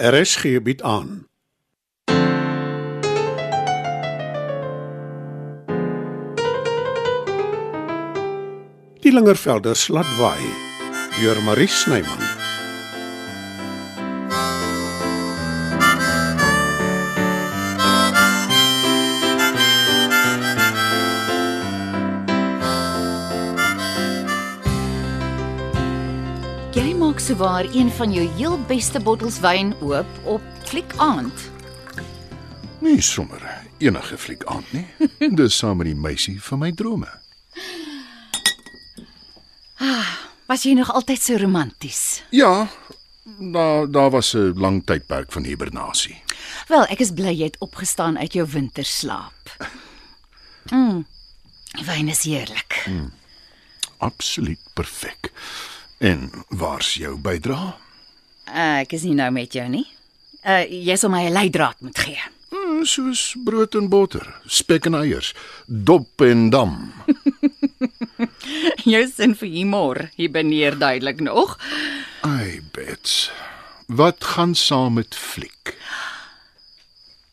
RSG bied aan. Die Lingervelders laat waai deur Marie Snyman. Jy maak sowaar een van jou heel beste bottels wyn oop op fliek aand. Nee, sommer enige fliek aand nie. Dis saam met die meisie van my drome. Was jy nog altyd so romanties? Ja, daar daar was 'n lang tydperk van hibernasie. Wel, ek is bly jy het opgestaan uit jou winterslaap. Mm. Wyn is heerlik. Absoluut perfek. En waar's jou bydra? Uh, ek is nie nou met jou nie. Uh jy sal my 'n leidraad moet gee. Hmm, soos brood en botter, spek en eiers, dop en dam. Jou sin vir humor, hier beneer duidelik nog. Ai, bets. Wat gaan saam met fliek?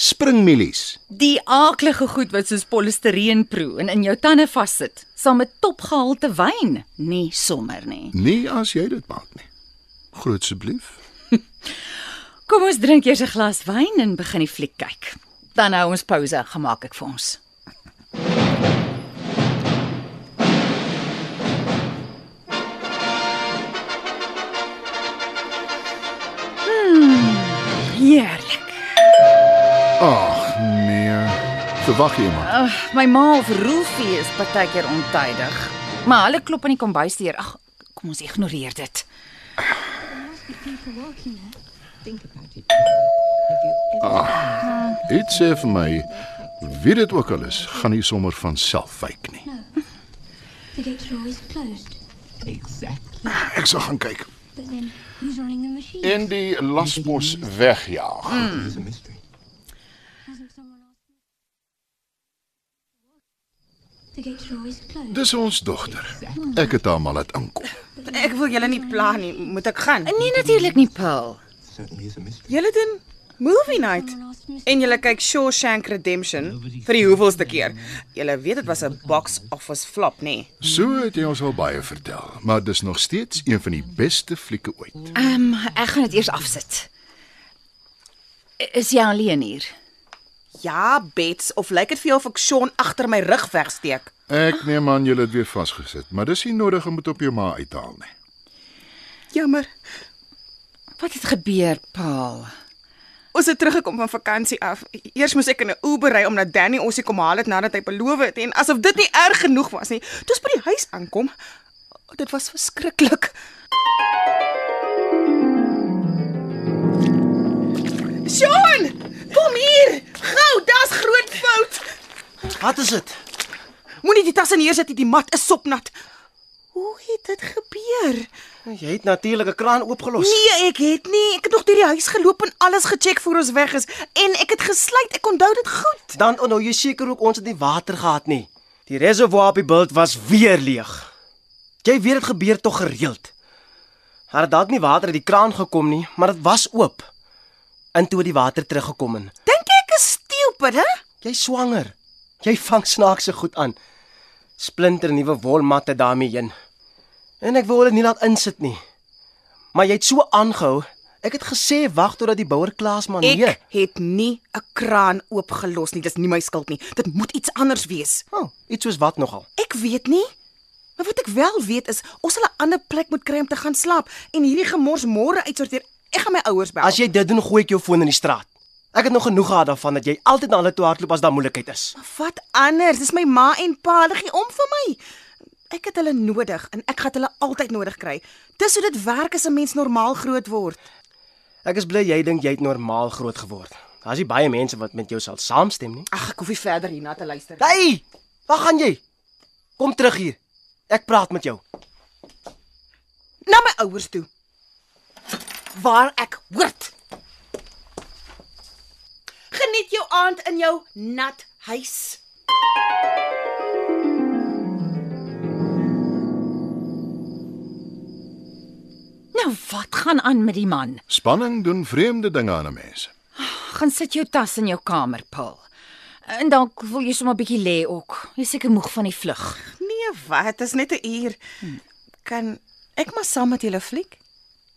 Springmielies. Die aaklige goed wat soos polistireen proe en in jou tande vassit, saam met topgehalte wyn, nie sommer nie. Nie as jy dit maak nie. Groot asseblief. Kom ons drink eers 'n glas wyn en begin die fliek kyk. Dan hou ons pouse, gemaak ek vir ons. Verwag jy maar. Uh, my ma of Roelfie is partykeer ontydig. Maar hulle klop aan die kombuisdeur. Ag, kom ons ignoreer dit. Dit sê vir my wie dit ook al is, gaan nie sommer van self wyk nie. The gates are always closed. Exactly. Ek sal gaan kyk then en die lasmos wegjaag. It's a mystery. Hasn't someone asked me? The gates are always closed. Dis ons dogter. Ek het haar maar laat inkom. Ek wil julle nie pla nie. Moet ek gaan? Nee natuurlik nie, Paul. Julle doen movie night. En julle kyk Shawshank Redemption vir die hoeveelste keer. Julle weet dit was 'n box office flop, nê? Nee. So het jy ons al baie vertel, maar dis nog steeds een van die beste flieke ooit. Ehm, um, ek gaan dit eers afsit. Is jy alleen hier? Ja, Bets, of lyk dit vir jou of ek Sean agter my rug wegsteek? Ek neem aan jy het weer vasgesit, maar dis nie nodig om dit op jou ma uithaal nie. Jammer. Wat het gebeur, Paul? Ons het teruggekom van vakansie af. Eers moes ek in 'n Uber ry omdat Danny ons hier kom haal het nadat hy beloof het en asof dit nie erg genoeg was nie. Toe ons by die huis aankom, dit was verskriklik. Sean, kom hier. Gou, daar's groot fout. Wat is dit? Moenie die tasse neersit nie, die mat is sopnat. Hoe het dit gebeur? Jy het natuurlik 'n kraan oopgelos. Nee, ek het nie. Ek het nog deur die huis geloop en alles gecheck voor ons weg is en ek het gesluit. Ek onthou dit goed. Dan onthou jy seker ook ons het nie water gehad nie. Die reservoir op die bult was weer leeg. Jy weet dit gebeur tog gereeld. Daar het dalk nie water uit die kraan gekom nie, maar dit was oop. En toe het die water teruggekom en Dink ek is stupid, hè? jy swanger. Jy vang snaakse goed aan. Splinter nuwe wolmatte daarmee heen. En ek wou dit nie laat insit nie. Maar jy het so aangehou. Ek het gesê wag totdat die bouer klaas maar nee. Ek het nie 'n kraan oopgelos nie. Dis nie my skuld nie. Dit moet iets anders wees. Oh, iets soos wat nogal. Ek weet nie. Maar wat ek wel weet is ons sal 'n ander plek moet kry om te gaan slaap en hierdie gemors môre uitsorteer. Ek gaan my ouers bel. As jy dit doen, gooi ek jou foon in die straat. Ek het nog genoeg gehad daarvan dat jy altyd na hulle toe hardloop as daar moeilikheid is. wat anders? Dis my ma en pa, hulle gee om vir my. Ek het hulle nodig en ek gaan hulle altyd nodig kry. Dis hoe dit werk as 'n mens normaal groot word. Ek is bly jy dink jy het normaal groot geword. Daar's nie baie mense wat met jou sal saamstem nie. Ag, ek hoef nie verder hierna te luister. Hey, waar gaan jy? Kom terug hier. Ek praat met jou. Na my ouers toe. Waar ek hoort. Geniet jou aand in jou nat huis. Nou wat gaan aan met die man? Spanning doen vreemde dinge aan 'n mens. Gaan sit jou tas in jou kamer, Paul. En dalk wil jy sommer 'n bietjie lê ook. Jy seker moeg van die vlug. Nee, wat? Dit is net 'n uur. Kan ek maar saam met julle fliek?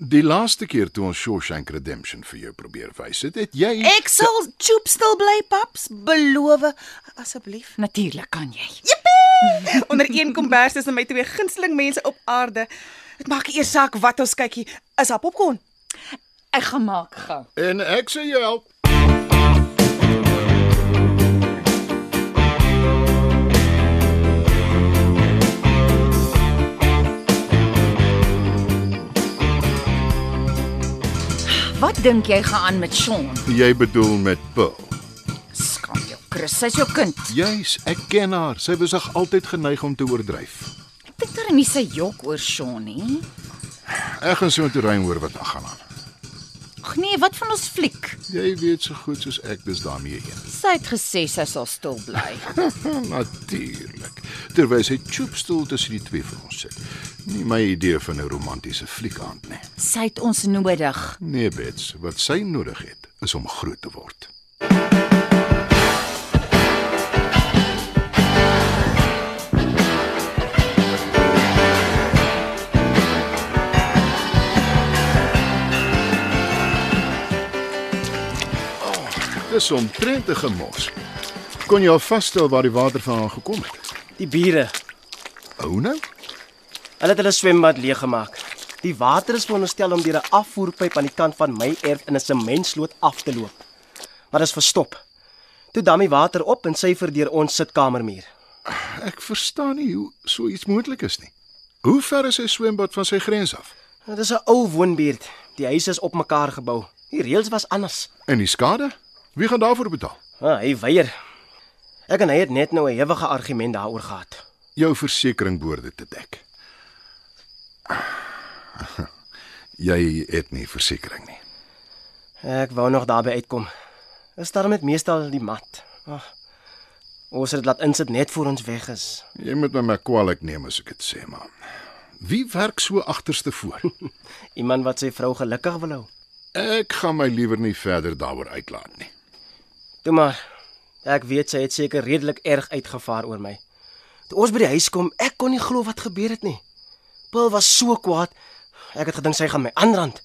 Die laaste keer toe ons Shawshank Redemption vir jou probeer wys het, het jy Ek sal choop stil bly, paps, beloof asseblief. Natuurlik kan jy. Onder een kombers tussen my twee gunsteling mense op aarde. Dit maak nie eers saak wat ons kykie. Is daar popcorn? Ek gaan maak gou. en ek sê jou help. Wat dink jy gaan aan met Sean? Jy bedoel met Pearl. Skam jou, Chris, sy's jou kind. Juis, ek ken haar. Sy was ag altyd geneig om te oordryf. Ek dink daar nie sy jok oor Sean nie. Ek gaan so toe ry en hoor wat aangaan aan. Ag nee, wat van ons fliek? Jy weet so goed soos ek dis daarmee een. Sy het gesê sy sal stil bly. Natuurlik. Terwyl sy choopstoel tussen die twee van ons sit. Nie my idee van 'n romantiese fliekaand nie. Sy het ons nodig. Nee, Bets, wat sy nodig het is om groot te word. Oh, Dis omtrent 'n gemors. Kon jy al vasstel waar die water vandaan gekom het? Die bure, Ou nou? hulle het hulle swembad leeggemaak. Die water is veronderstel om deur 'n afvoerpyp aan die kant van my erf in 'n sementsloot af te loop. Maar dit is verstop. Toe dam die water op en syfer deur ons sitkamermuur. Ek verstaan nie hoe so iets moontlik is nie. Hoe ver is sy swembad van sy grens af? Dit is 'n ou woonbuurt. Die huise is op mekaar gebou. Die reëls was anders. En die skade? Wie gaan daarvoor betaal? Ah, hy weier. Ek en hy het net nou 'n ewige argument daaroor gehad. Jou versekering behoort dit te dek. Jy het nie versekering nie. Ek wou nog daarby uitkom. Is daar met meestal die mat. Ag. Ons het dit laat insit net voor ons weg is. Jy moet my maar kwaliek neem as ek dit sê, man. Wie werk so agterste voor? Iemand wat sy vrou gelukkig wil hou. Ek gaan my liewer nie verder daaroor uitlaat nie. Toe maar. Ek weet sy het seker redelik erg uitgevaar oor my. Toe ons by die huis kom, ek kon nie glo wat gebeur het nie. Paul was so kwaad. Ek het gedink sy gaan my aanrand.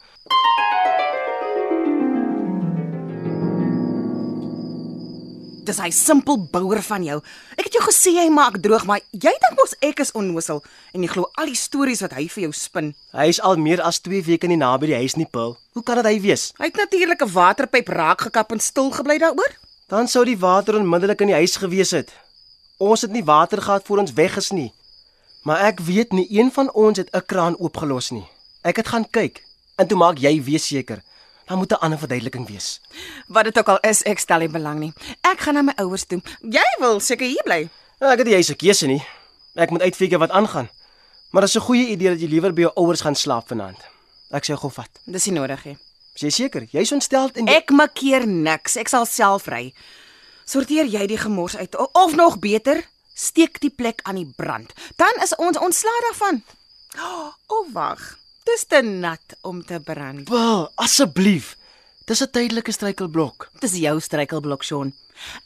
Dis hy simpel bouer van jou. Ek het jou gesê hy maak droog, maar jy dink mos ek is onnosel en jy glo al die stories wat hy vir jou spin. Hy is al meer as 2 weke nie naby die huis nie, Paul. Hoe kan dit hy wees? Hy het natuurlik 'n waterpyp raak gekap en stil gebly daaroor. Dan sou die water onmiddellik in die huis gewees het. Ons het nie water gehad voor ons weg is nie. Maar ek weet nie een van ons het 'n kraan oopgelos nie. Ek het gaan kyk en toe maak jy weer seker. Daar moet 'n ander verduideliking wees. Wat dit ook al is, ek stel nie belang nie. Ek gaan na my ouers toe. Jy wil seker hier bly. Nou, ek het nie jy se keuse nie. Ek moet uitfigure wat aangaan. Maar dit is 'n goeie idee dat jy liewer by jou ouers gaan slaap vanaand. Ek sê gou vat. Dis nie nodig nie. Is jy seker? Jy's ontstel en jy... Ek maak keer niks. Ek sal self ry. Sorteer jy die gemors uit of nog beter, steek die plek aan die brand. Dan is ons ontslae daarvan. O, oh, wag. Dis te nat om te brand. Paul, asseblief. Dis 'n tydelike struikelblok. Dis jou struikelblok, Sean.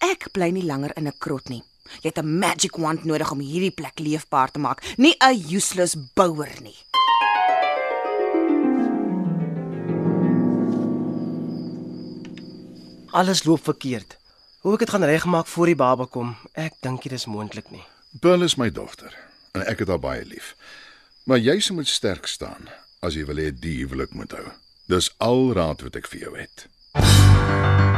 Ek bly nie langer in 'n krot nie. Jy het 'n magic wand nodig om hierdie plek leefbaar te maak, nie 'n useless bouer nie. Alles loop verkeerd. Hoe ek dit gaan regmaak voor die baba kom, ek dink dit is moontlik nie. Bill is my dogter en ek het haar baie lief. Maar jy se moet sterk staan as jy wil hê die huwelik moet hou. Dis al raad wat ek vir jou het. So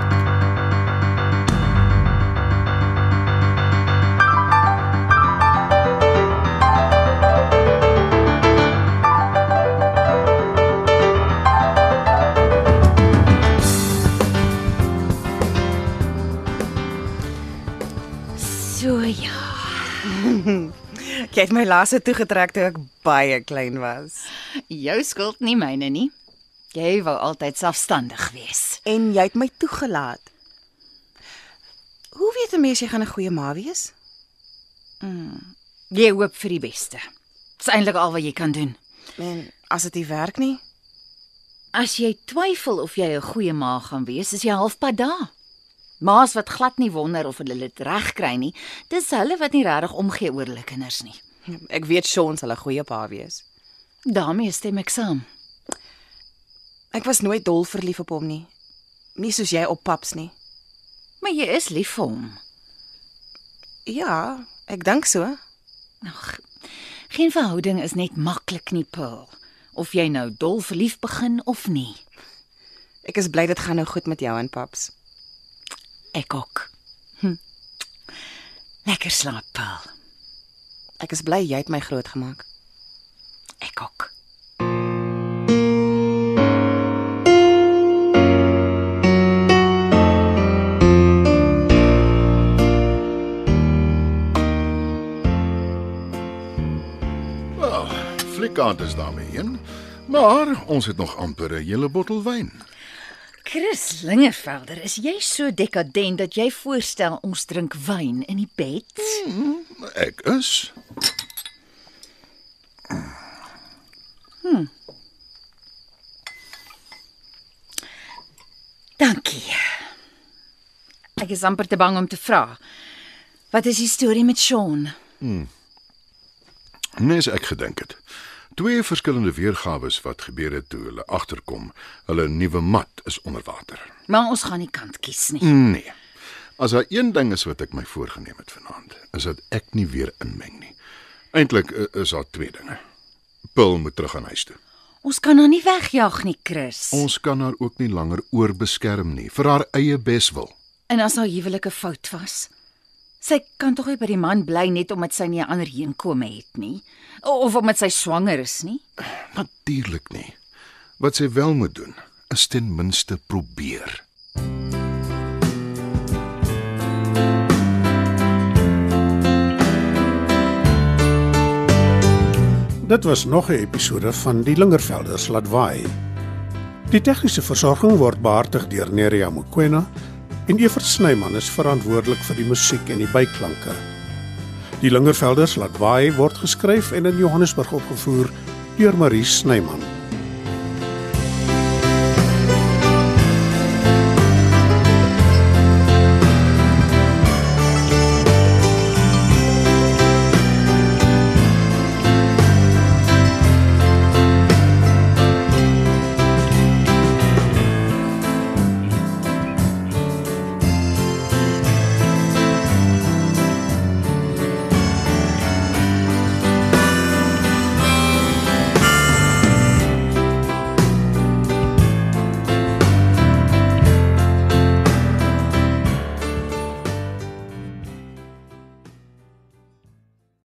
Jy het my lasse toegetrek toe ek baie klein was. Jou skuld nie myne nie. Jy wou altyd selfstandig wees. En jy het my toegelaat. Hoe weet 'n mens jy gaan 'n goeie ma wees? Jy hoop vir die beste. Dis eintlik al wat jy kan doen. En as dit nie werk nie, As jy twyfel of jy 'n goeie ma gaan wees, is jy halfpad daar. Ma's wat glad nie wonder of hulle dit reg kry nie, dis hulle wat nie regtig omgee oor hulle kinders nie. Ek weet Sean sal 'n goeie pa wees. daarmee stem ek saam. Ek was nooit dol verlief op hom nie. Nie soos jy op paps nie. Maar jy is lief vir hom. Ja, ek dink so. Ag, geen verhouding is net maklik nie, Pearl. Of jy nou dol verlief begin of nie. Ek is bly dit gaan nou goed met jou en paps. Ek ook. Hm. Lekker slaap, Pearl. Ek is bly jy het my grootgemaak. Ek ook. Wel, fliekaand is daarmee heen. Maar ons het nog amper 'n hele bottel wyn. Chris Lingervelder, is jy so dekadent dat jy voorstel ons drink wyn in die bed? Ek is. Dankie. Ek is amper te bang om te vra. Wat is die storie met Sean? Nee, as ek gedink het. Twee verskillende weergawe wat gebeur het toe hulle agterkom, hulle nuwe mat is onder water. Maar ons gaan nie kant kies nie. Nee. As daar een ding is wat ek my voorgenem het vanaand, is dat ek nie weer inmeng nie. Eintlik eh, is daar twee dinge. Pil moet terug aan huis toe. Ons kan haar nie wegjag nie, Chris. Ons kan haar ook nie langer oorbeskerm nie vir haar eie beswil. En as haar huwelik 'n fout was, sy kan tog nie by die man bly net omdat sy nie 'n ander heenkome het nie, of omdat sy swanger is nie. Natuurlik nie. Wat sy wel moet doen, is ten minste probeer. Dit was nog 'n episode van Die Lingervelders laat waai. Die tegniese versorging word behartig deur Neriya Mukwena en Evert Snyman is verantwoordelik vir die musiek en die byklanke. Die Lingervelders laat waai word geskryf en in Johannesburg opgevoer deur Marie Snyman.